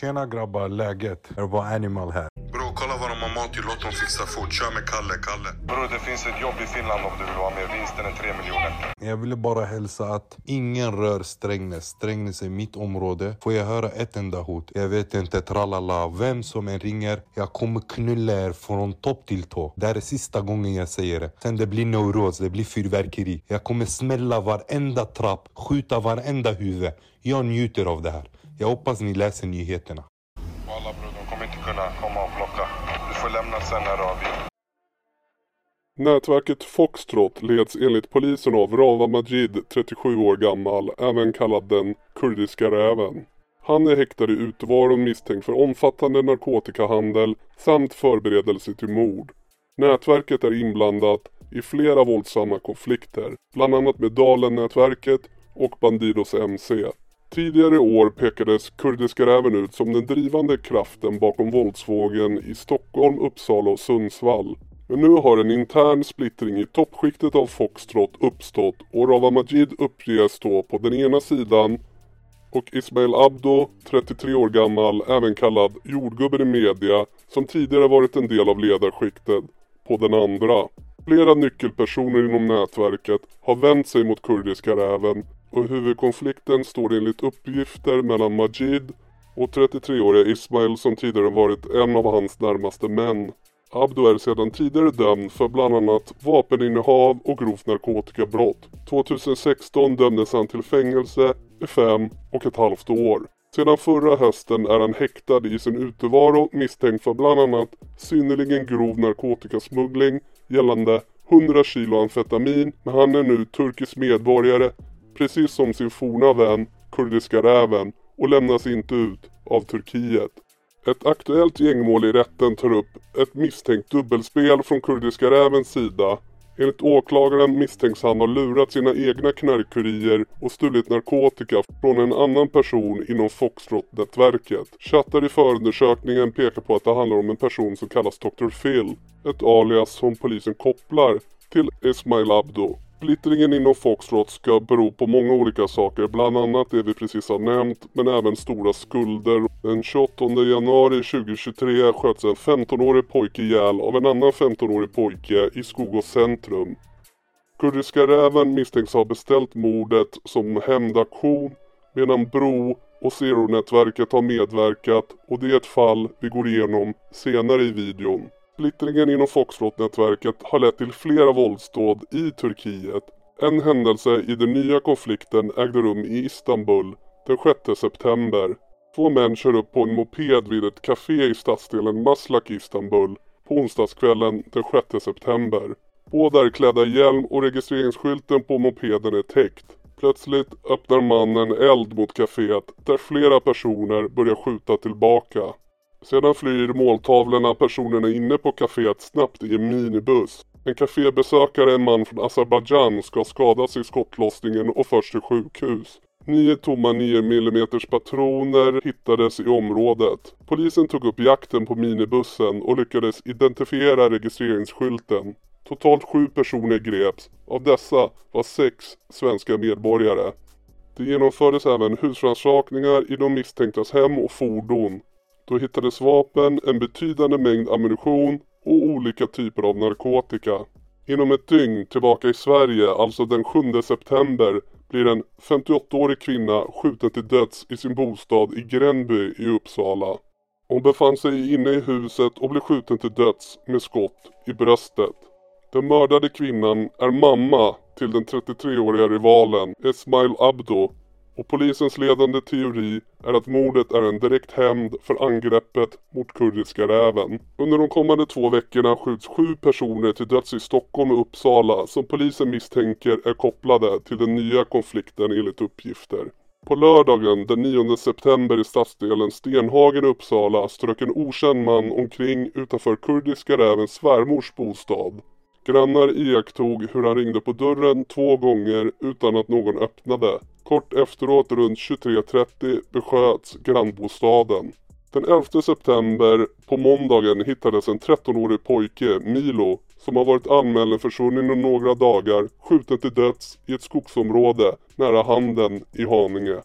Tjena grabbar, läget? Det var Animal här. Bro, kolla vad de har mat i. Låt dem fixa fort. Kör med Kalle, Kalle. Bro, det finns ett jobb i Finland om du vill vara med. Vinsten är 3 miljoner. Jag ville bara hälsa att ingen rör Strängnäs. Strängnäs är mitt område. Får jag höra ett enda hot? Jag vet inte, tralala. Vem som än ringer, jag kommer knulla er från topp till tå. Det här är sista gången jag säger det. Sen det blir neuros, det blir fyrverkeri. Jag kommer smälla varenda trapp, skjuta varenda huvud. Jag njuter av det här. Jag hoppas ni läser nyheterna. Walla bro, de kommer inte kunna komma och plocka. Du får lämna sen när. Nätverket Foxtrot leds enligt polisen av Rawa Majid, 37 år gammal, även kallad den kurdiska räven. Han är häktad i Utevaron misstänkt för omfattande narkotikahandel samt förberedelse till mord. Nätverket är inblandat i flera våldsamma konflikter, bland annat med Dalen-nätverket och Bandidos MC. Tidigare år pekades Kurdiska räven ut som den drivande kraften bakom våldsvågen i Stockholm, Uppsala och Sundsvall. Men nu har en intern splittring i toppskiktet av Foxtrot uppstått och Rawa Majid uppges stå på den ena sidan och Ismail Abdo, 33 år gammal, även kallad jordgubben i media, som tidigare varit en del av ledarskiktet, på den andra. Flera nyckelpersoner inom nätverket har vänt sig mot kurdiska räven och huvudkonflikten står enligt uppgifter mellan Majid och 33-åriga Ismail som tidigare varit en av hans närmaste män. Abdo är sedan tidigare dömd för bland annat vapeninnehav och grovt narkotikabrott. 2016 dömdes han till fängelse i fem och ett halvt år. Sedan förra hösten är han häktad i sin utevaro misstänkt för bland annat synnerligen grov narkotikasmuggling gällande 100 kilo amfetamin men han är nu turkisk medborgare precis som sin forna vän Kurdiska räven och lämnas inte ut av Turkiet. Ett aktuellt gängmål i rätten tar upp ett misstänkt dubbelspel från Kurdiska rävens sida. Enligt åklagaren misstänks han ha lurat sina egna knarkkurier och stulit narkotika från en annan person inom Foxtrot-nätverket. Chattar i förundersökningen pekar på att det handlar om en person som kallas Dr. Phil, ett alias som polisen kopplar till Ismail Abdo. Splittringen inom Foxtrot ska bero på många olika saker, bland annat det vi precis har nämnt, men även stora skulder. Den 28 januari 2023 sköts en 15-årig pojke ihjäl av en annan 15-årig pojke i Skogås centrum. Kurdiska räven misstänks ha beställt mordet som hämndaktion medan Bro och Zero-nätverket har medverkat och det är ett fall vi går igenom senare i videon. Splittringen inom Foxtrot-nätverket har lett till flera våldsdåd i Turkiet. En händelse i den nya konflikten ägde rum i Istanbul den 6 september. Två män kör upp på en moped vid ett café i stadsdelen Maslak i Istanbul på onsdagskvällen den 6 september. Båda är klädda i hjälm och registreringsskylten på mopeden är täckt. Plötsligt öppnar mannen eld mot kaféet där flera personer börjar skjuta tillbaka. Sedan flyr måltavlorna personerna inne på kaféet snabbt i en minibuss. En kafébesökare, en man från Azerbajdzjan, ska skadas i skottlossningen och förs till sjukhus. Nio tomma 9 mm patroner hittades i området. Polisen tog upp jakten på minibussen och lyckades identifiera registreringsskylten. Totalt sju personer greps. Av dessa var sex svenska medborgare. Det genomfördes även husrannsakningar i de misstänktas hem och fordon. Då hittades vapen, en betydande mängd ammunition och olika typer av narkotika. Inom ett dygn tillbaka i Sverige, alltså den 7 september, blir en 58-årig kvinna skjuten till döds i sin bostad i Gränby i Uppsala. Hon befann sig inne i huset och blev skjuten till döds med skott i bröstet. Den mördade kvinnan är mamma till den 33-åriga rivalen Esmail Abdo och polisens ledande teori är att mordet är en direkt hämnd för angreppet mot kurdiska räven. Under de kommande två veckorna skjuts sju personer till döds i Stockholm och Uppsala som polisen misstänker är kopplade till den nya konflikten enligt uppgifter. På lördagen den 9 september i stadsdelen Stenhagen i Uppsala strök en okänd man omkring utanför kurdiska rävens svärmors bostad. Grannar iakttog hur han ringde på dörren två gånger utan att någon öppnade. Kort efteråt runt 23.30 besköts grannbostaden. Den 11 september på måndagen hittades en 13-årig pojke, Milo, som har varit anmäld försvunnen några dagar, skjuten till döds i ett skogsområde nära Handen i Haninge.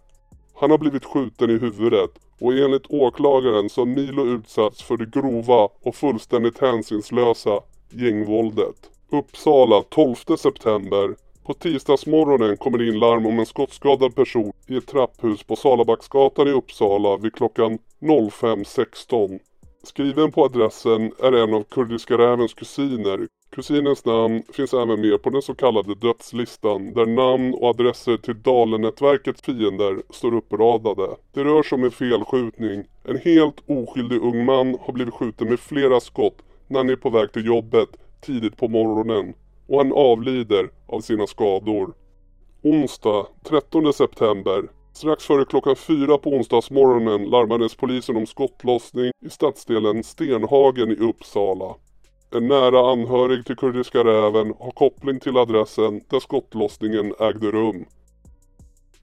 Han har blivit skjuten i huvudet och enligt åklagaren så har Milo utsatts för det grova och fullständigt hänsynslösa gängvåldet. Uppsala 12 september. På tisdagsmorgonen kommer det in larm om en skottskadad person i ett trapphus på Salabacksgatan i Uppsala vid klockan 05.16. Skriven på adressen är en av Kurdiska rävens kusiner. Kusinens namn finns även med på den så kallade dödslistan där namn och adresser till Dalenätverkets fiender står uppradade. Det rör sig om en felskjutning. En helt oskyldig ung man har blivit skjuten med flera skott när han är på väg till jobbet tidigt på morgonen och han avlider av sina skador. Onsdag 13 september Strax före klockan fyra på onsdagsmorgonen larmades polisen om skottlossning i stadsdelen Stenhagen i Uppsala. En nära anhörig till Kurdiska räven har koppling till adressen där skottlossningen ägde rum.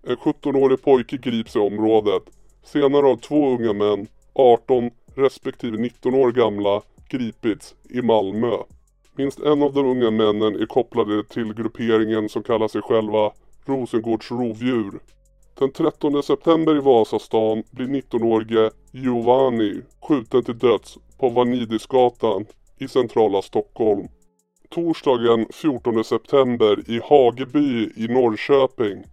En 17-årig pojke grips i området. Senare har två unga män, 18 respektive 19 år gamla, gripits i Malmö. Minst en av de unga männen är kopplade till grupperingen som kallar sig själva Rosengårds rovdjur. Den 13 september i Vasastan blir 19-årige Giovanni skjuten till döds på Vanidisgatan i centrala Stockholm. Torsdagen 14 september i Hageby i Norrköping.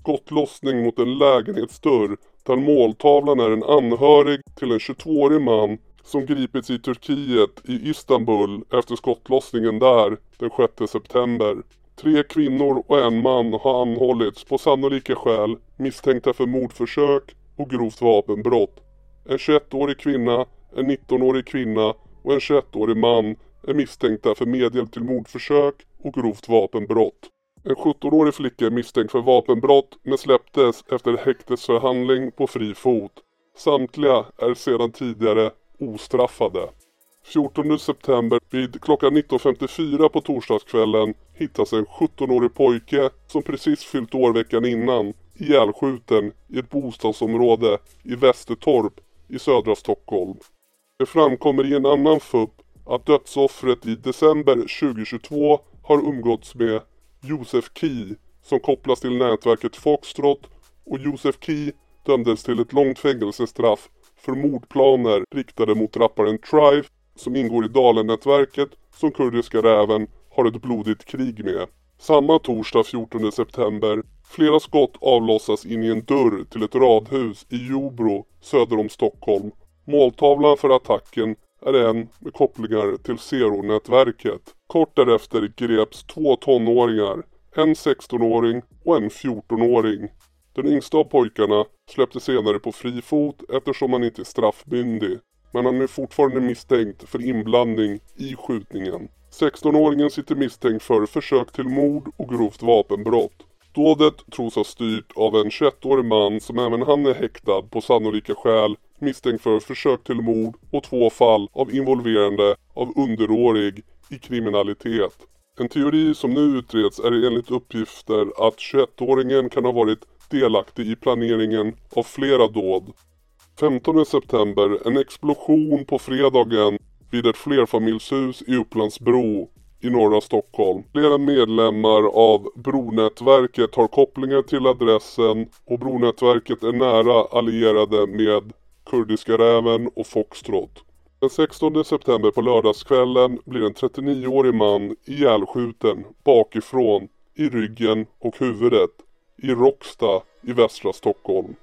Skottlossning mot en lägenhetsdörr där måltavlan är en anhörig till en 22-årig man som gripits i Turkiet i Istanbul efter skottlossningen där den 6 september. Tre kvinnor och en man har anhållits på sannolika skäl misstänkta för mordförsök och grovt vapenbrott. En 21-årig kvinna, en 19-årig kvinna och en 21-årig man är misstänkta för medhjälp till mordförsök och grovt vapenbrott. En 17-årig flicka är misstänkt för vapenbrott men släpptes efter häktesförhandling på fri fot. Samtliga är sedan tidigare ostraffade. 14 september vid klockan 19.54 på torsdagskvällen hittas en 17-årig pojke som precis fyllt år veckan innan ihjälskjuten i ett bostadsområde i Västertorp i södra Stockholm. Det framkommer i en annan FUP att dödsoffret i december 2022 har umgåtts med Josef Key som kopplas till nätverket Foxtrot och Josef Key dömdes till ett långt fängelsestraff för mordplaner riktade mot rapparen Trife som ingår i Dalen-nätverket som Kurdiska räven har ett blodigt krig med. Samma torsdag 14 september flera skott avlossas in i en dörr till ett radhus i Jobro söder om Stockholm. Måltavlan för attacken är en med kopplingar till Zero-nätverket. Kort därefter greps två tonåringar, en 16-åring och en 14-åring. Den yngsta av pojkarna släpptes senare på fri fot eftersom han inte är straffmyndig. Men han är fortfarande misstänkt för inblandning i skjutningen. 16-åringen sitter misstänkt för försök till mord och grovt vapenbrott. Dådet tros ha styrt av en 21-årig man som även han är häktad på sannolika skäl misstänkt för försök till mord och två fall av involverande av underårig i kriminalitet. En teori som nu utreds är enligt uppgifter att 21-åringen kan ha varit delaktig i planeringen av flera dåd. 15 september, en explosion på fredagen vid ett flerfamiljshus i Upplandsbro i norra Stockholm. Flera medlemmar av Bronätverket har kopplingar till adressen och Bronätverket är nära allierade med Kurdiska räven och Foxtrot. Den 16 september på lördagskvällen blir en 39-årig man ihjälskjuten bakifrån i ryggen och huvudet i Råcksta i västra Stockholm.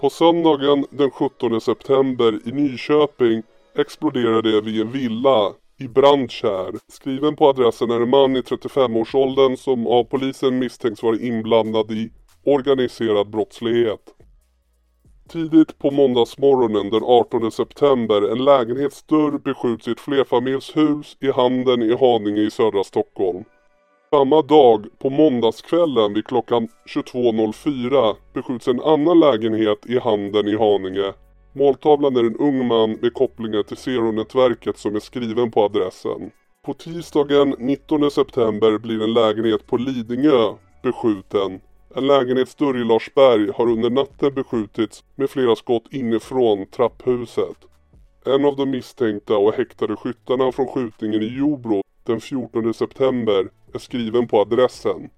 På söndagen den 17 september i Nyköping exploderade det vid en villa i Brandkär. Skriven på adressen är en man i 35-årsåldern som av polisen misstänks vara inblandad i organiserad brottslighet. Tidigt på måndagsmorgonen den 18 september en lägenhetsdörr beskjuts i ett flerfamiljshus i Handen i Haninge i södra Stockholm. Samma dag, på måndagskvällen vid klockan 22.04 beskjuts en annan lägenhet i Handen i Haninge. Måltavlan är en ung man med kopplingar till Zero-nätverket som är skriven på adressen. På tisdagen 19 september blir en lägenhet på Lidingö beskjuten. En lägenhetsdörr i Larsberg har under natten beskjutits med flera skott inifrån trapphuset. En av de misstänkta och häktade skyttarna från skjutningen i Jobro den 14 september är skriven på adressen.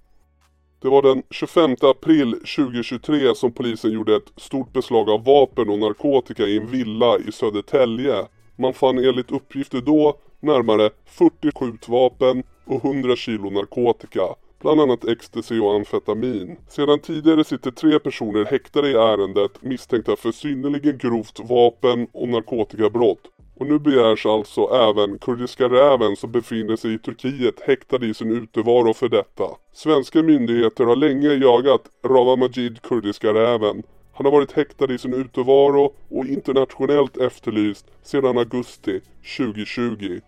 Det var den 25 april 2023 som polisen gjorde ett stort beslag av vapen och narkotika i en villa i Södertälje. Man fann enligt uppgifter då närmare 40 skjutvapen och 100 kilo narkotika. Bland annat ecstasy och amfetamin. Sedan tidigare sitter tre personer häktade i ärendet misstänkta för synnerligen grovt vapen och narkotikabrott. Och nu begärs alltså även Kurdiska räven som befinner sig i Turkiet häktad i sin utevaro för detta. Svenska myndigheter har länge jagat Rawa Majid Kurdiska räven. Han har varit häktad i sin utevaro och internationellt efterlyst sedan augusti 2020.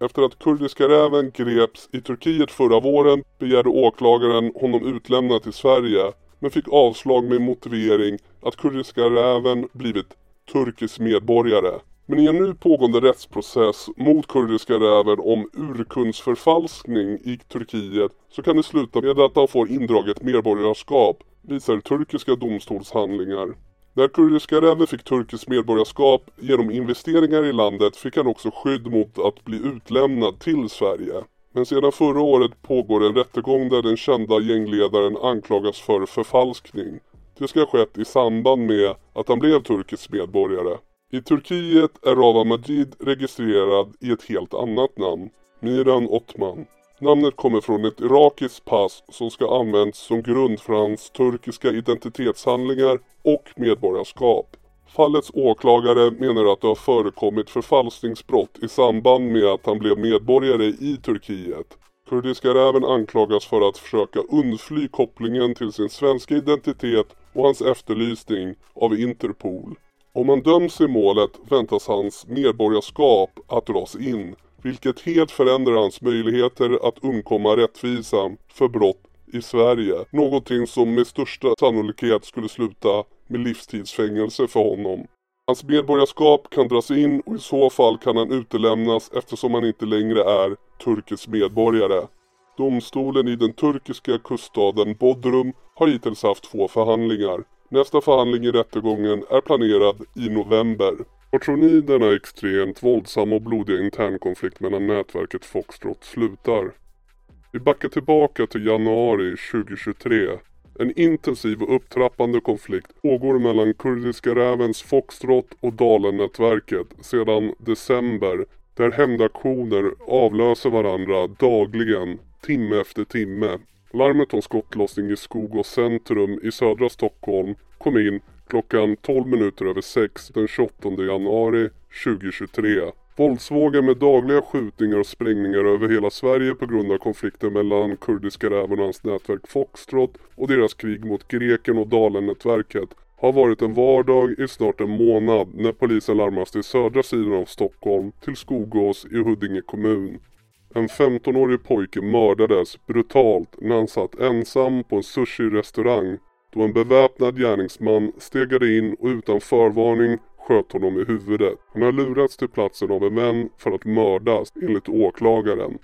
Efter att Kurdiska räven greps i Turkiet förra våren begärde åklagaren honom utlämnad till Sverige men fick avslag med motivering att Kurdiska räven blivit turkisk medborgare. Men i en nu pågående rättsprocess mot Kurdiska räven om urkundsförfalskning i Turkiet så kan det sluta med att han får indraget medborgarskap, visar turkiska domstolshandlingar. När Kurdiska räven fick turkiskt medborgarskap genom investeringar i landet fick han också skydd mot att bli utlämnad till Sverige. Men sedan förra året pågår en rättegång där den kända gängledaren anklagas för förfalskning. Det ska ha skett i samband med att han blev turkisk medborgare. I Turkiet är Rawa Majid registrerad i ett helt annat namn, Miran Otman. Namnet kommer från ett irakiskt pass som ska ha använts som grund för hans turkiska identitetshandlingar och medborgarskap. Fallets åklagare menar att det har förekommit förfalskningsbrott i samband med att han blev medborgare i Turkiet. Kurdiska räven anklagas för att försöka undfly kopplingen till sin svenska identitet och hans efterlysning av Interpol. Om han döms i målet väntas hans medborgarskap att dras in, vilket helt förändrar hans möjligheter att undkomma rättvisan för brott i Sverige. Någonting som med största sannolikhet skulle sluta med livstidsfängelse för honom. Hans medborgarskap kan dras in och i så fall kan han utelämnas eftersom han inte längre är turkisk medborgare. Domstolen i den turkiska kuststaden Bodrum har hittills haft två förhandlingar. Nästa förhandling i rättegången är planerad i november. Var tror ni denna extremt våldsamma och blodiga internkonflikt mellan nätverket Foxtrot slutar? Vi backar tillbaka till januari 2023. En intensiv och upptrappande konflikt pågår mellan Kurdiska rävens Foxtrot och Dalen-nätverket sedan december där hämndaktioner avlöser varandra dagligen, timme efter timme. Larmet om skottlossning i Skogås centrum i södra Stockholm kom in klockan 12 minuter över 6 den 28 januari 2023. Våldsvågen med dagliga skjutningar och sprängningar över hela Sverige på grund av konflikten mellan Kurdiska räven och hans nätverk Foxtrot och deras krig mot Greken och Dalen-nätverket har varit en vardag i snart en månad när polisen larmas till södra sidan av Stockholm till Skogås i Huddinge kommun. En 15-årig pojke mördades brutalt när han satt ensam på en sushi-restaurang då en beväpnad gärningsman stegade in och utan förvarning sköt honom i huvudet. Han har lurats till platsen av en vän för att mördas enligt åklagaren.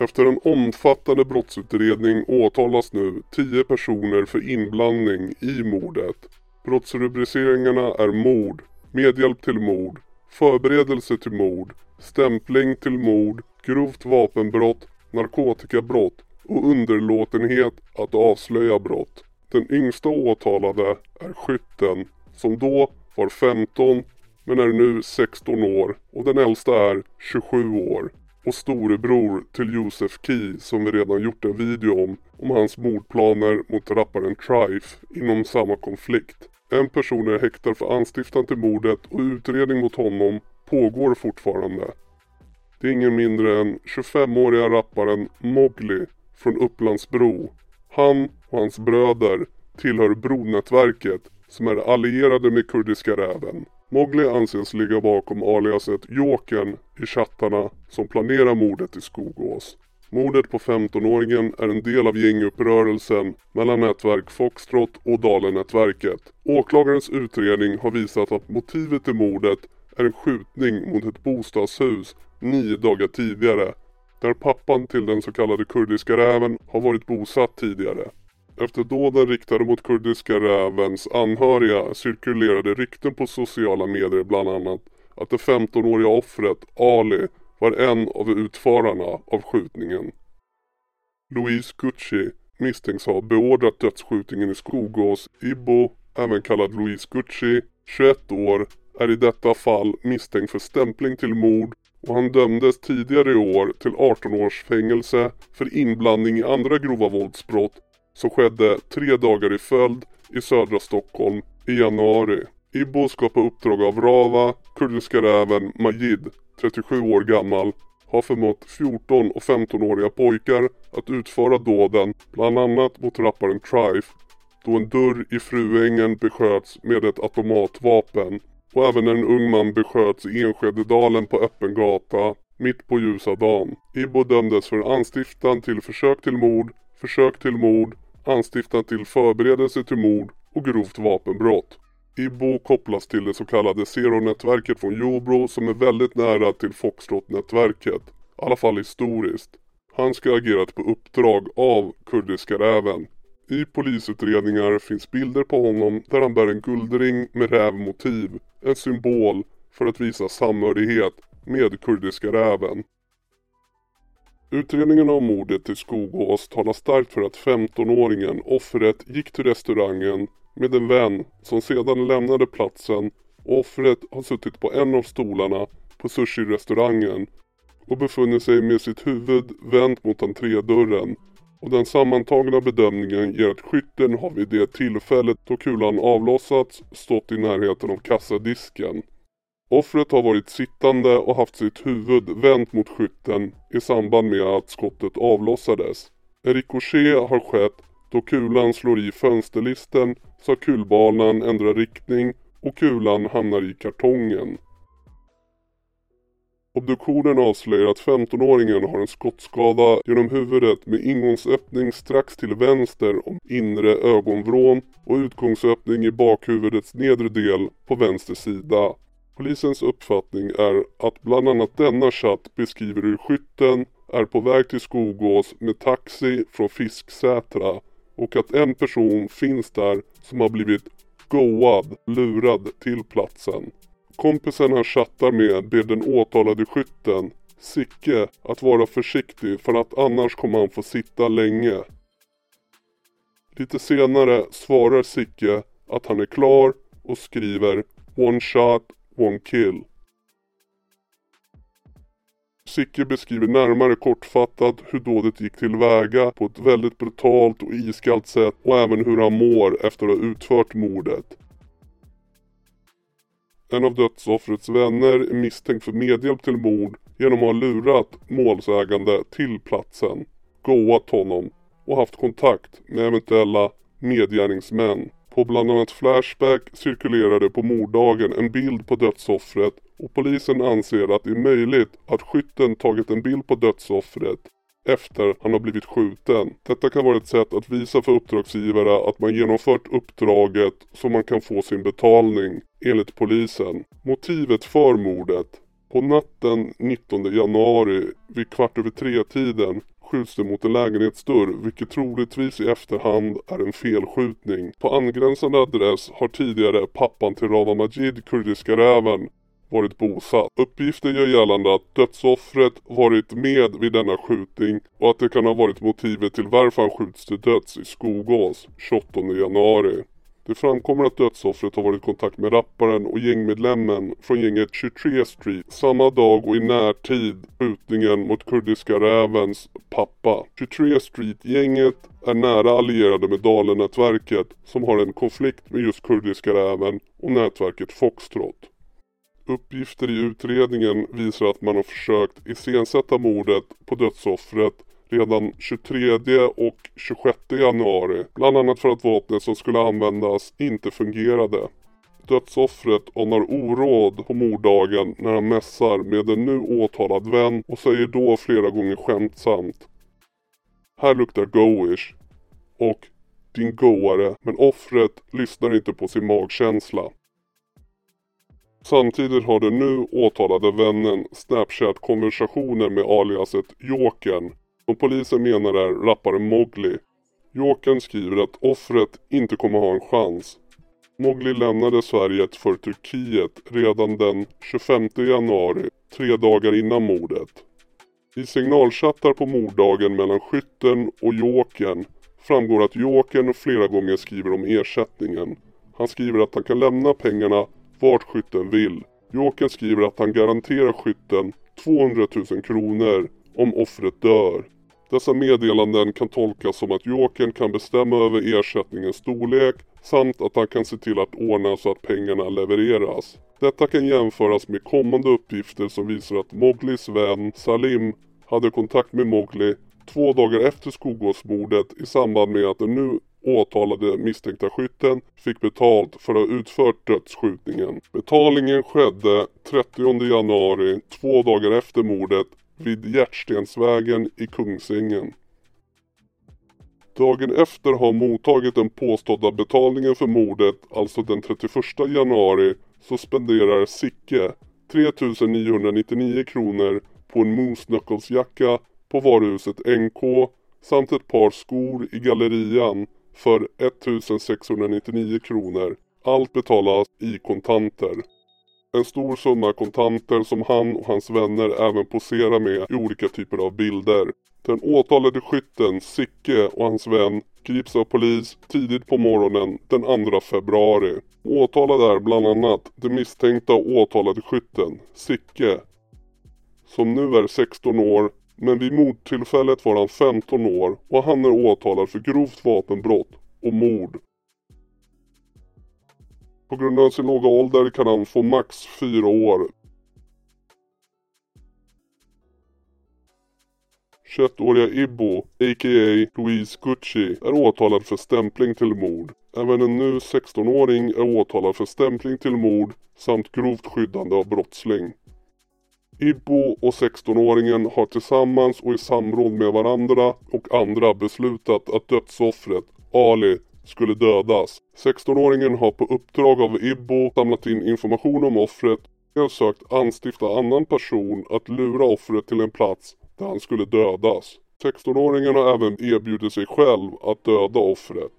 Efter en omfattande brottsutredning åtalas nu 10 personer för inblandning i mordet. Brottsrubriceringarna är mord, medhjälp till mord, förberedelse till mord, stämpling till mord, grovt vapenbrott, narkotikabrott och underlåtenhet att avslöja brott. Den yngsta åtalade är skytten som då var 15 men är nu 16 år och den äldsta är 27 år och storebror till Josef Key som vi redan gjort en video om, om hans mordplaner mot rapparen Trife inom samma konflikt. En person är häktad för anstiftan till mordet och utredning mot honom pågår fortfarande. Det är ingen mindre än 25-åriga rapparen Mowgli från Upplandsbro. Han och hans bröder tillhör Bronätverket som är allierade med Kurdiska räven. Mowgli anses ligga bakom aliaset Jokern i chattarna som planerar mordet i Skogås. Mordet på 15-åringen är en del av gänguppgörelsen mellan nätverk Foxtrot och Dalenätverket. Åklagarens utredning har visat att motivet till mordet är en skjutning mot ett bostadshus nio dagar tidigare där pappan till den så kallade kurdiska räven har varit bosatt tidigare. Efter dåden riktade mot kurdiska rävens anhöriga cirkulerade rykten på sociala medier bland annat att det 15-åriga offret Ali var en av utförarna av skjutningen. Louise Gucci, misstänks ha beordrat dödsskjutningen i Skogås. Ibo, även kallad Louise Gucci, 21 år, är i detta fall misstänkt för stämpling till mord och han dömdes tidigare i år till 18 års fängelse för inblandning i andra grova våldsbrott som skedde tre dagar i följd i södra Stockholm i januari. Ibbo ska på uppdrag av Rava, kurdiska räven Majid, 37 år gammal, har förmått 14 och 15-åriga pojkar att utföra dåden, bland annat mot rapparen Trife, då en dörr i Fruängen besköts med ett automatvapen och även en ung man besköts i Enskededalen på öppen gata mitt på ljusa dagen. Ibbo dömdes för anstiftan till försök till mord, försök till mord, anstiftan till förberedelse till mord och grovt vapenbrott. IBO kopplas till det så kallade Zero-nätverket från Jobro som är väldigt nära till Foxtrot-nätverket. I alla fall historiskt. Han ska ha agerat på uppdrag av Kurdiska räven. I polisutredningar finns bilder på honom där han bär en guldring med rävmotiv. En symbol för att visa samhörighet med Kurdiska räven. Utredningen av mordet i Skogås talar starkt för att 15-åringen, offret, gick till restaurangen med en vän som sedan lämnade platsen och offret har suttit på en av stolarna på sushi-restaurangen och befunnit sig med sitt huvud vänt mot entrédörren och den sammantagna bedömningen ger att skytten har vid det tillfället då kulan avlossats stått i närheten av kassadisken. Offret har varit sittande och haft sitt huvud vänt mot skytten i samband med att skottet avlossades. En ricochet har skett då kulan slår i fönsterlisten så att kulbanan ändrar riktning och kulan hamnar i kartongen. Obduktionen avslöjar att 15-åringen har en skottskada genom huvudet med ingångsöppning strax till vänster om inre ögonvrån och utgångsöppning i bakhuvudets nedre del på vänster sida. Polisens uppfattning är att bland annat denna chatt beskriver hur skytten är på väg till Skogås med taxi från Fisksätra och att en person finns där som har blivit goad, lurad till platsen. Kompisen han chattar med ber den åtalade skytten, Sicke, att vara försiktig för att annars kommer han få sitta länge. Lite senare svarar Sicke att han är klar och skriver One shot, one kill. Sicke beskriver närmare kortfattat hur dådet gick tillväga på ett väldigt brutalt och iskallt sätt och även hur han mår efter att ha utfört mordet. En av dödsoffrets vänner är misstänkt för medhjälp till mord genom att ha lurat målsägande till platsen, goat honom och haft kontakt med eventuella medgärningsmän. På bland annat Flashback cirkulerade på morddagen en bild på dödsoffret och polisen anser att det är möjligt att skytten tagit en bild på dödsoffret efter han har blivit skjuten. Detta kan vara ett sätt att visa för uppdragsgivare att man genomfört uppdraget så man kan få sin betalning, enligt polisen. Motivet för mordet. På natten 19 januari vid kvart över tre-tiden skjuts det mot en lägenhetsdörr vilket troligtvis i efterhand är en felskjutning. På angränsande adress har tidigare pappan till Rawa Majid, kurdiska räven, varit bosatt. Uppgifter gör gällande att dödsoffret varit med vid denna skjutning och att det kan ha varit motivet till varför han skjuts till döds i Skogås 28 januari. Det framkommer att dödsoffret har varit i kontakt med rapparen och gängmedlemmen från gänget 23 Street samma dag och i närtid skjutningen mot kurdiska rävens pappa. 23 Street-gänget är nära allierade med Dalen-nätverket som har en konflikt med just kurdiska räven och nätverket Foxtrot. Uppgifter i utredningen visar att man har försökt iscensätta mordet på dödsoffret redan 23 och 26 januari. Bland annat för att vapnet som skulle användas inte fungerade. Dödsoffret anar oråd på morddagen när han mässar med en nu åtalad vän och säger då flera gånger skämtsamt. Här luktar goish. Och din goare, men offret lyssnar inte på sin magkänsla. Samtidigt har den nu åtalade vännen Snapchat-konversationer med aliaset Jokern som polisen menar är rapparen Mowgli. Jokern skriver att offret inte kommer ha en chans. Mowgli lämnade Sverige för Turkiet redan den 25 januari, tre dagar innan mordet. I signalchattar på morddagen mellan skytten och Jokern framgår att Jokern flera gånger skriver om ersättningen. Han skriver att han kan lämna pengarna vart skytten vill. Jokern skriver att han garanterar skytten 200 000 kronor om offret dör. Dessa meddelanden kan tolkas som att Jokern kan bestämma över ersättningens storlek samt att han kan se till att ordna så att pengarna levereras. Detta kan jämföras med kommande uppgifter som visar att Moglis vän Salim hade kontakt med Mowgli två dagar efter Skogåsmordet i samband med att den nu åtalade misstänkta skytten fick betalt för att ha utfört dödsskjutningen. Betalningen skedde 30 januari, två dagar efter mordet, vid Hjärtstensvägen i Kungsängen. Dagen efter har mottagit den påstådda betalningen för mordet, alltså den 31 januari, så spenderar Sicke 3999 kronor på en Moose Knuckles-jacka på varuhuset NK samt ett par skor i gallerian för 1699 kronor. Allt betalas i kontanter. En stor summa kontanter som han och hans vänner även poserar med i olika typer av bilder. Den åtalade skytten Sicke och hans vän grips av polis tidigt på morgonen den 2 februari. Åtalad är bland annat den misstänkta åtalade skytten Sicke som nu är 16 år men vid mordtillfället var han 15 år och han är åtalad för grovt vapenbrott och mord. På grund av sin låga ålder kan han få max 4 år. 21-åriga Ibbo, a.k.a. Louise Gucci, är åtalad för stämpling till mord. Även en nu 16-åring är åtalad för stämpling till mord samt grovt skyddande av brottsling. Ibbo och 16-åringen har tillsammans och i samråd med varandra och andra beslutat att dödsoffret, Ali, skulle dödas. 16-åringen har på uppdrag av Ibbo samlat in information om offret och sökt anstifta annan person att lura offret till en plats där han skulle dödas. 16-åringen har även erbjudit sig själv att döda offret.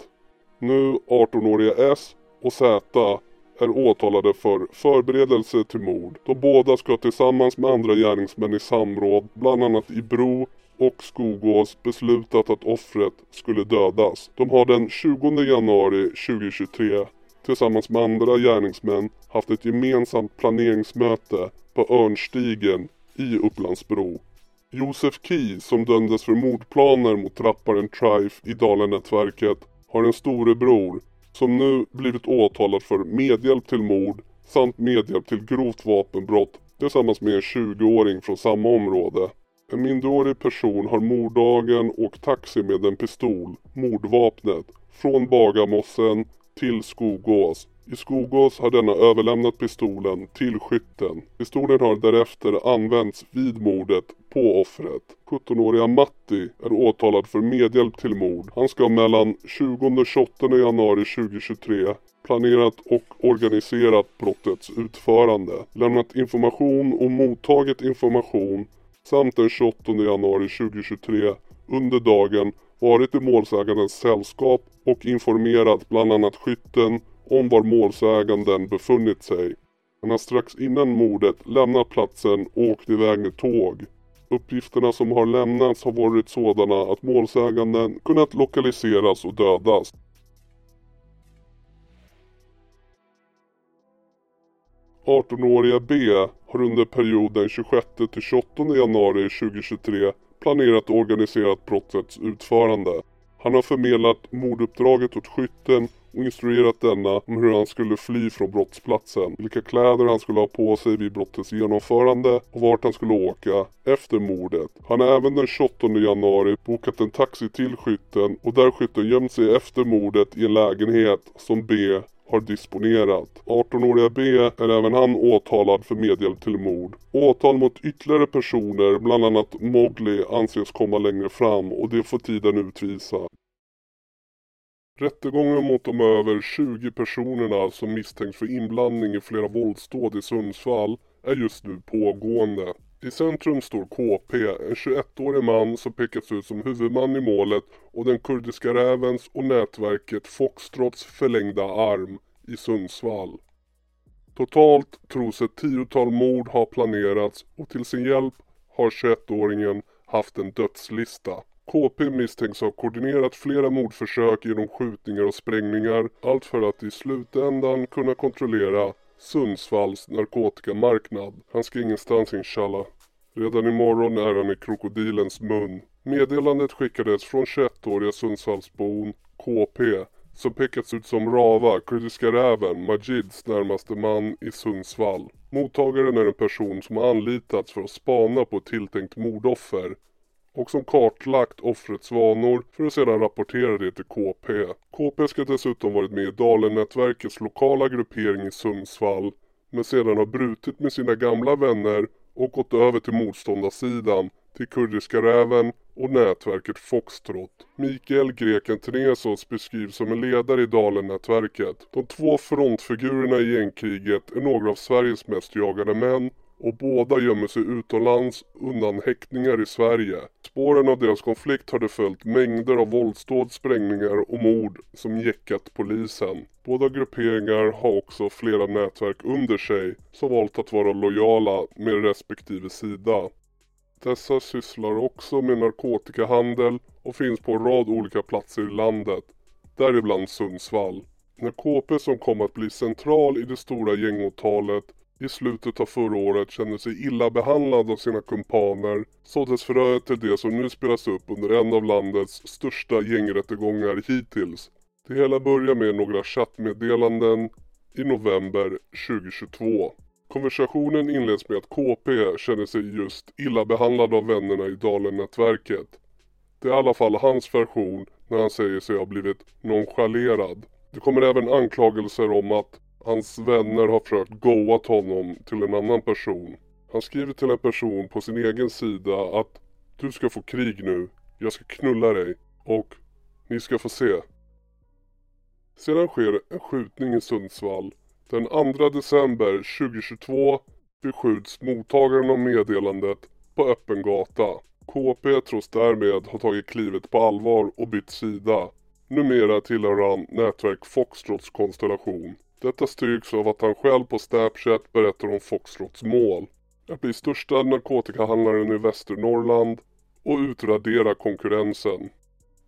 Nu 18-åriga S och Z är åtalade för förberedelse till mord. De båda ska tillsammans med andra gärningsmän i samråd, bland annat i Bro och Skogås beslutat att offret skulle dödas. De har den 20 januari 2023 tillsammans med andra gärningsmän haft ett gemensamt planeringsmöte på Örnstigen i Upplandsbro. Josef Key som dömdes för mordplaner mot rapparen Trife i Dalenätverket har en storebror som nu blivit åtalad för medhjälp till mord samt medhjälp till grovt vapenbrott tillsammans med en 20-åring från samma område. En minderårig person har morddagen åkt taxi med en pistol, mordvapnet, från Bagarmossen till Skogås. I Skogås har denna överlämnat pistolen till skytten. Pistolen har därefter använts vid mordet på offret. 17-åriga Matti är åtalad för medhjälp till mord. Han ska mellan 20 och 28 januari 2023 planerat och organiserat brottets utförande, lämnat information och mottagit information samt den 28 januari 2023 under dagen varit i målsägandens sällskap och informerat bland annat skytten om var målsäganden befunnit sig. Han har strax innan mordet lämnat platsen och åkt iväg med tåg. Uppgifterna som har lämnats har varit sådana att målsäganden kunnat lokaliseras och dödas. –18-åriga B har under perioden 26 till 28 januari 2023 planerat och organiserat brottets utförande. Han har förmedlat morduppdraget åt skytten och instruerat denna om hur han skulle fly från brottsplatsen, vilka kläder han skulle ha på sig vid brottets genomförande och vart han skulle åka efter mordet. Han har även den 28 januari bokat en taxi till skytten och där skytten gömt sig efter mordet i en lägenhet som B har disponerat. 18-åriga B är även han åtalad för medhjälp till mord. Åtal mot ytterligare personer, bland annat Mowgli, anses komma längre fram och det får tiden utvisa. Rättegången mot de över 20 personerna som misstänks för inblandning i flera våldsdåd i Sundsvall är just nu pågående. I centrum står KP, en 21-årig man som pekats ut som huvudman i målet och den kurdiska rävens och nätverket Foxtrots förlängda arm i Sundsvall. Totalt tros ett tiotal mord ha planerats och till sin hjälp har 21-åringen haft en dödslista. KP misstänks ha koordinerat flera mordförsök genom skjutningar och sprängningar. Allt för att i slutändan kunna kontrollera Sundsvalls narkotikamarknad. Han ska ingenstans inshallah. Redan imorgon är han i krokodilens mun. Meddelandet skickades från 21-åriga Sundsvallsbon KP som pekats ut som Rava, kurdiska räven, Majids närmaste man i Sundsvall. Mottagaren är en person som har anlitats för att spana på ett tilltänkt mordoffer och som kartlagt offrets vanor för att sedan rapportera det till KP. KP ska dessutom varit med i Dalen-nätverkets lokala gruppering i Sundsvall men sedan har brutit med sina gamla vänner och gått över till motståndarsidan till Kurdiska räven och nätverket Foxtrot. Mikael Greken Tenesos beskrivs som en ledare i Dalen-nätverket. De två frontfigurerna i gängkriget är några av Sveriges mest jagade män och båda gömmer sig utomlands undan häktningar i Sverige. Spåren av deras konflikt har det följt mängder av våldsdåd, sprängningar och mord som jäckat polisen. Båda grupperingar har också flera nätverk under sig som valt att vara lojala med respektive sida. Dessa sysslar också med narkotikahandel och finns på en rad olika platser i landet, däribland Sundsvall. När KP som kom att bli central i det stora gängåtalet i slutet av förra året kände sig illa behandlad av sina kumpaner såddes fröet till det som nu spelas upp under en av landets största gängrättegångar hittills. Det hela börjar med några chattmeddelanden i november 2022. Konversationen inleds med att KP känner sig just illa behandlad av vännerna i Dalen-nätverket. Det är i alla fall hans version när han säger sig ha blivit nonchalerad. Det kommer även anklagelser om att hans vänner har försökt goat honom till en annan person. Han skriver till en person på sin egen sida att du ska få krig nu, jag ska knulla dig och ni ska få se. Sedan sker en skjutning i Sundsvall. Den 2 december 2022 beskjuts mottagaren av meddelandet på öppen gata. KP tros därmed ha tagit klivet på allvar och bytt sida. Numera tillhör han nätverk Foxtrots konstellation. Detta styrks av att han själv på Snapchat berättar om Foxtrots mål. Att bli största narkotikahandlaren i Västernorrland och utradera konkurrensen.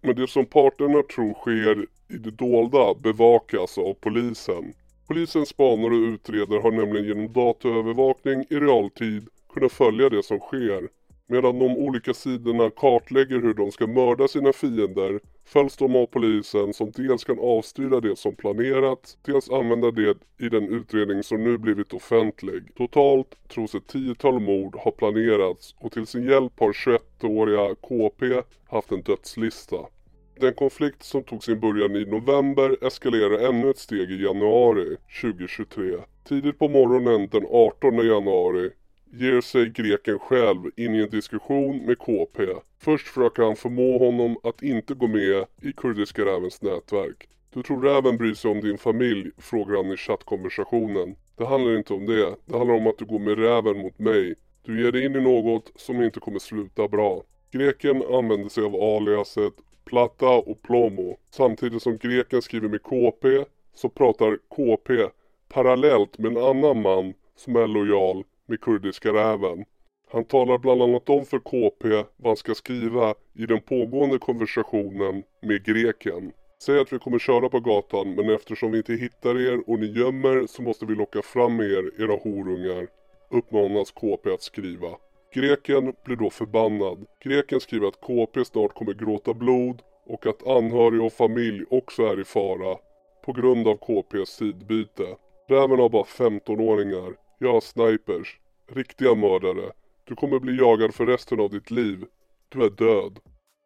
Men det som parterna tror sker i det dolda bevakas av polisen. Polisens spanar och utredare har nämligen genom dataövervakning i realtid kunnat följa det som sker. Medan de olika sidorna kartlägger hur de ska mörda sina fiender följs de av polisen som dels kan avstyra det som planerats, dels använda det i den utredning som nu blivit offentlig. Totalt tros ett tiotal mord ha planerats och till sin hjälp har 21-åriga KP haft en dödslista. Den konflikt som tog sin början i november eskalerar ännu ett steg i januari 2023. Tidigt på morgonen den 18 januari ger sig greken själv in i en diskussion med KP. Först försöker han förmå honom att inte gå med i Kurdiska rävens nätverk. Du tror räven bryr sig om din familj? frågar han i chattkonversationen. Det handlar inte om det. Det handlar om att du går med räven mot mig. Du ger dig in i något som inte kommer sluta bra. Greken använder sig av aliaset Plata och Plomo. Samtidigt som greken skriver med KP så pratar KP parallellt med en annan man som är lojal med kurdiska räven. Han talar bland annat om för KP vad han ska skriva i den pågående konversationen med greken. Säg att vi kommer köra på gatan men eftersom vi inte hittar er och ni gömmer så måste vi locka fram er, era horungar. Uppmanas KP att skriva. Greken blir då förbannad. Greken skriver att KP snart kommer gråta blod och att anhöriga och familj också är i fara på grund av KPs sidbyte. Räven har bara 15-åringar. Jag har snipers. Riktiga mördare. Du kommer bli jagad för resten av ditt liv. Du är död.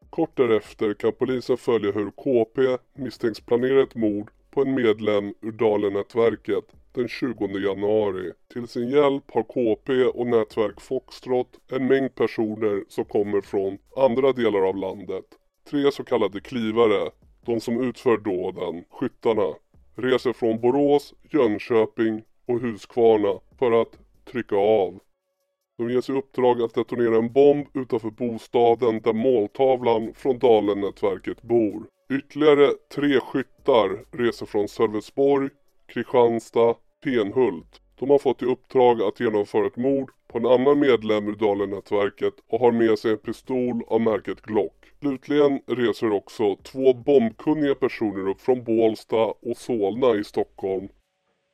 Kort därefter kan polisen följa hur KP misstänks planera ett mord på en medlem ur Dalen-nätverket den 20 januari. Till sin hjälp har KP och nätverk Foxtrot en mängd personer som kommer från andra delar av landet. Tre så kallade klivare, de som utför dåden, skyttarna, reser från Borås, Jönköping och Huskvarna för att trycka av. De ges i uppdrag att detonera en bomb utanför bostaden där måltavlan från Dalen-nätverket bor. Ytterligare tre skyttar reser från Sölvesborg, Kristianstad, Tenhult. De har fått i uppdrag att genomföra ett mord på en annan medlem ur Dalen-nätverket och har med sig en pistol av märket Glock. Slutligen reser också två bombkunniga personer upp från Bålsta och Solna i Stockholm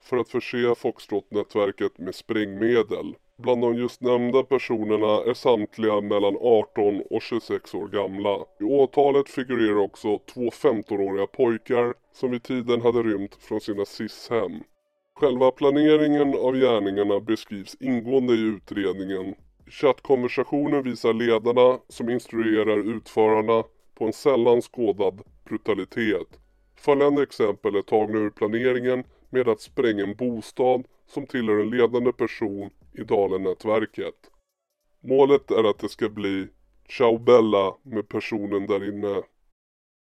för att förse Foxtrot-nätverket med sprängmedel. Bland de just nämnda personerna är samtliga mellan 18 och 26 år gamla. I åtalet figurerar också två 15-åriga pojkar som vid tiden hade rymt från sina SIS-hem. Själva planeringen av gärningarna beskrivs ingående i utredningen. Chattkonversationen visar ledarna som instruerar utförarna på en sällan skådad brutalitet. Följande exempel är tagna ur planeringen med att spränga en bostad som tillhör en ledande person i Dalen-nätverket. Målet är att det ska bli Ciao Bella med personen där inne.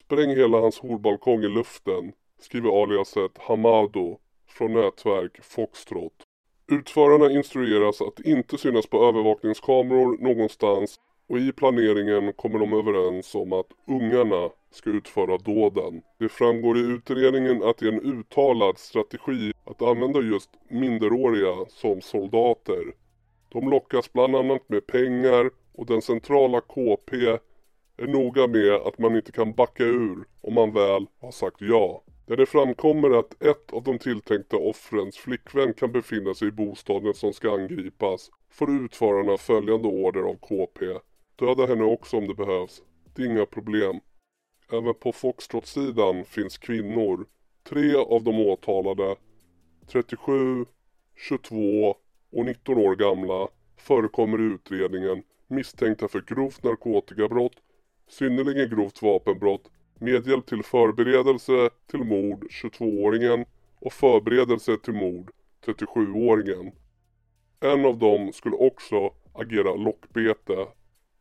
Spräng hela hans horbalkong i luften, skriver aliaset Hamado från nätverk Foxtrot. Utförarna instrueras att inte synas på övervakningskameror någonstans och i planeringen kommer de överens om att ungarna ska utföra dåden. Det framgår i utredningen att det är en uttalad strategi att använda just minderåriga som soldater. De lockas bland annat med pengar och den centrala KP är noga med att man inte kan backa ur om man väl har sagt ja. Där det framkommer att ett av de tilltänkta offrens flickvän kan befinna sig i bostaden som ska angripas får utförarna följande order av KP. Döda henne också om det behövs. Det är inga problem. Även på Foxtrot-sidan finns kvinnor. Tre av de åtalade, 37, 22 och 19 år gamla, förekommer i utredningen misstänkta för grovt narkotikabrott, synnerligen grovt vapenbrott, medhjälp till förberedelse till mord 22-åringen och förberedelse till mord 37-åringen. En av dem skulle också agera lockbete.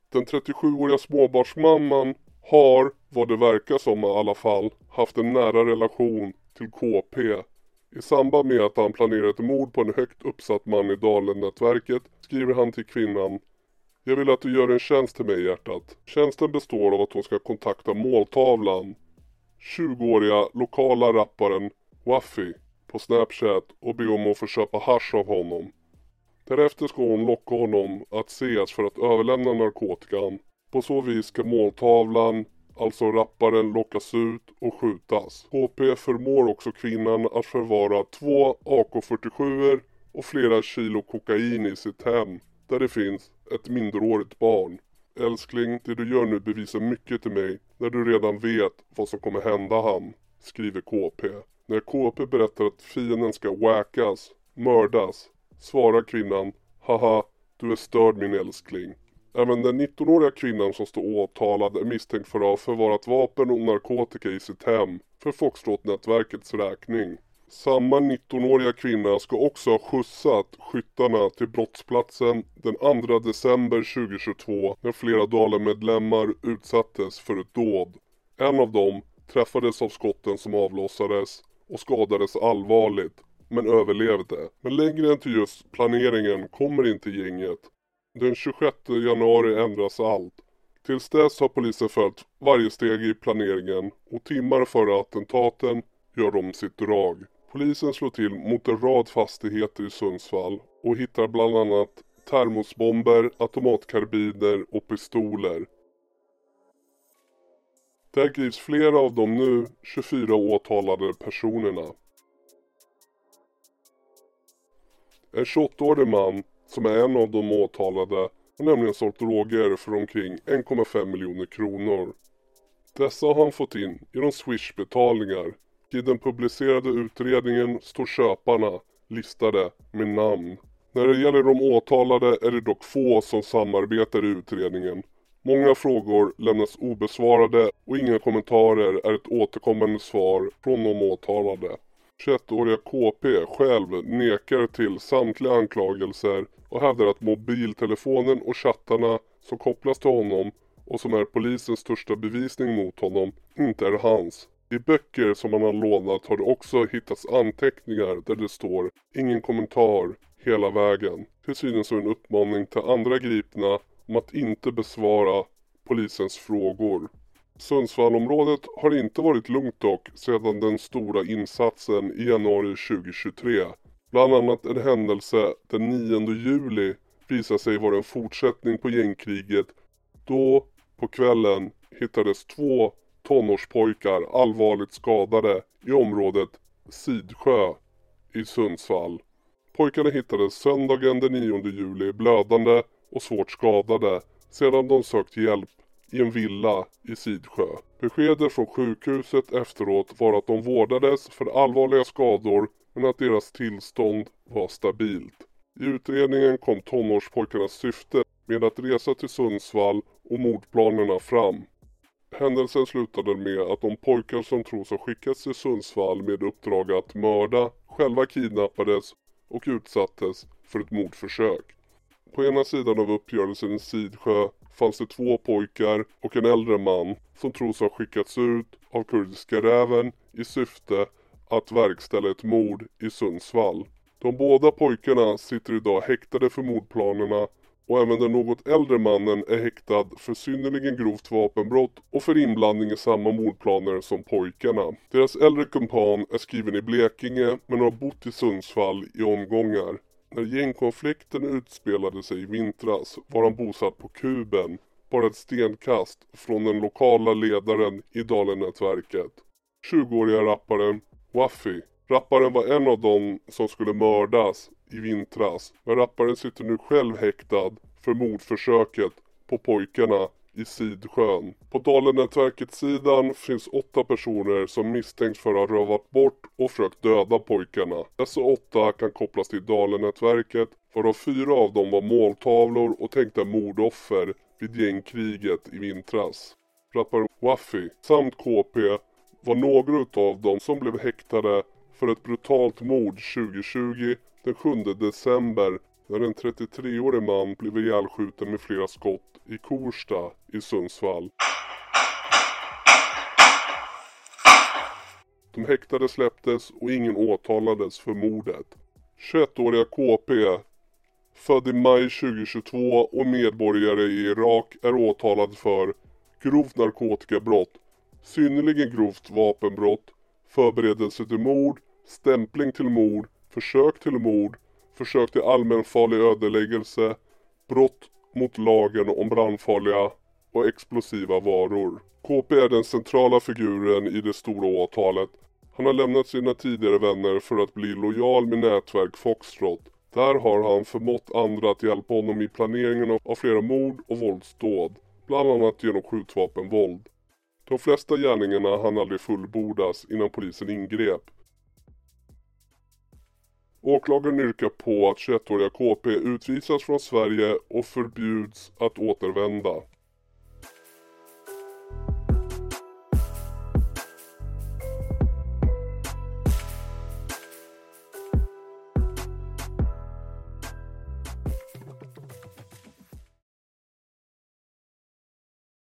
Den 37-åriga småbarnsmamman har, vad det verkar som i alla fall, haft en nära relation till KP. I samband med att han planerar ett mord på en högt uppsatt man i Dalen-nätverket skriver han till kvinnan jag vill att du gör en tjänst till mig hjärtat. Tjänsten består av att hon ska kontakta måltavlan 20-åriga lokala rapparen Waffy på Snapchat och be om att få köpa hash av honom. Därefter ska hon locka honom att ses för att överlämna narkotikan. På så vis ska måltavlan, alltså rapparen, lockas ut och skjutas. HP förmår också kvinnan att förvara två AK47 och flera kilo kokain i sitt hem där det finns ett minderårigt barn. Älskling, det du gör nu bevisar mycket till mig när du redan vet vad som kommer hända han, skriver KP. När KP berättar att fienden ska wackas, mördas, svarar kvinnan Haha, du är störd min älskling. Även den 19-åriga kvinnan som står åtalad är misstänkt för att ha förvarat vapen och narkotika i sitt hem för Foxtrot-nätverkets räkning. Samma 19-åriga kvinna ska också ha skjutsat skyttarna till brottsplatsen den 2 december 2022 när flera Dalen-medlemmar utsattes för ett dåd. En av dem träffades av skotten som avlossades och skadades allvarligt men överlevde. Men längre än till just planeringen kommer inte gänget. Den 26 januari ändras allt. Tills dess har polisen följt varje steg i planeringen och timmar före attentaten gör de sitt drag. Polisen slår till mot en rad fastigheter i Sundsvall och hittar bland annat termosbomber, automatkarbiner och pistoler. Där grips flera av de nu 24 åtalade personerna. En 28-årig man som är en av de åtalade har nämligen sålt droger för omkring 1,5 miljoner kronor. Dessa har han fått in genom Swish-betalningar i den publicerade utredningen står köparna listade med namn. När det gäller de åtalade är det dock få som samarbetar i utredningen. Många frågor lämnas obesvarade och inga kommentarer är ett återkommande svar från de åtalade. 21-åriga KP själv nekar till samtliga anklagelser och hävdar att mobiltelefonen och chattarna som kopplas till honom och som är polisens största bevisning mot honom inte är hans. I böcker som han har lånat har det också hittats anteckningar där det står ingen kommentar hela vägen. Till synes som en uppmaning till andra gripna om att inte besvara polisens frågor. Sundsvallområdet har inte varit lugnt dock sedan den stora insatsen i januari 2023. Bland annat en händelse den 9 juli visar sig vara en fortsättning på gängkriget då på kvällen hittades två tonårspojkar allvarligt skadade i området Sidsjö i Sundsvall. Pojkarna hittades söndagen den 9 juli blödande och svårt skadade sedan de sökt hjälp i en villa i Sidsjö. Beskedet från sjukhuset efteråt var att de vårdades för allvarliga skador men att deras tillstånd var stabilt. I utredningen kom tonårspojkarnas syfte med att resa till Sundsvall och mordplanerna fram. Händelsen slutade med att de pojkar som tros ha skickats till Sundsvall med uppdrag att mörda själva kidnappades och utsattes för ett mordförsök. På ena sidan av uppgörelsen i Sidsjö fanns det två pojkar och en äldre man som tros ha skickats ut av kurdiska räven i syfte att verkställa ett mord i Sundsvall. De båda pojkarna sitter idag häktade för mordplanerna och även den något äldre mannen är häktad för synnerligen grovt vapenbrott och för inblandning i samma mordplaner som pojkarna. Deras äldre kumpan är skriven i Blekinge men har bott i Sundsvall i omgångar. När gängkonflikten utspelade sig i vintras var han bosatt på Kuben, bara ett stenkast från den lokala ledaren i Dalenätverket. 20-åriga rapparen Waffy. Rapparen var en av dem som skulle mördas i vintras. Men rapparen sitter nu själv häktad för mordförsöket på pojkarna i Sidsjön. På Dalenätverkets sidan finns åtta personer som misstänks för att ha rövat bort och försökt döda pojkarna. Dessa åtta kan kopplas till Dalenätverket varav fyra av dem var måltavlor och tänkta mordoffer vid gängkriget i vintras. Rapparen Waffy samt KP var några utav dem som blev häktade för ett brutalt mord 2020 den 7 december när en 33-årig man blev ihjälskjuten med flera skott i Korsta i Sundsvall. De häktade släpptes och ingen åtalades för mordet. 21-åriga KP, född i maj 2022 och medborgare i Irak är åtalad för grovt narkotikabrott, synnerligen grovt vapenbrott, förberedelse till mord, stämpling till mord, försök till mord, försök till allmänfarlig ödeläggelse, brott mot lagen om brandfarliga och explosiva varor. KP är den centrala figuren i det stora åtalet. Han har lämnat sina tidigare vänner för att bli lojal med nätverk Foxtrot. Där har han förmått andra att hjälpa honom i planeringen av flera mord och våldsdåd, bland annat genom skjutvapenvåld. De flesta gärningarna hann aldrig fullbordas innan polisen ingrep. Åklagaren yrkar på att 21-åriga KP utvisas från Sverige och förbjuds att återvända.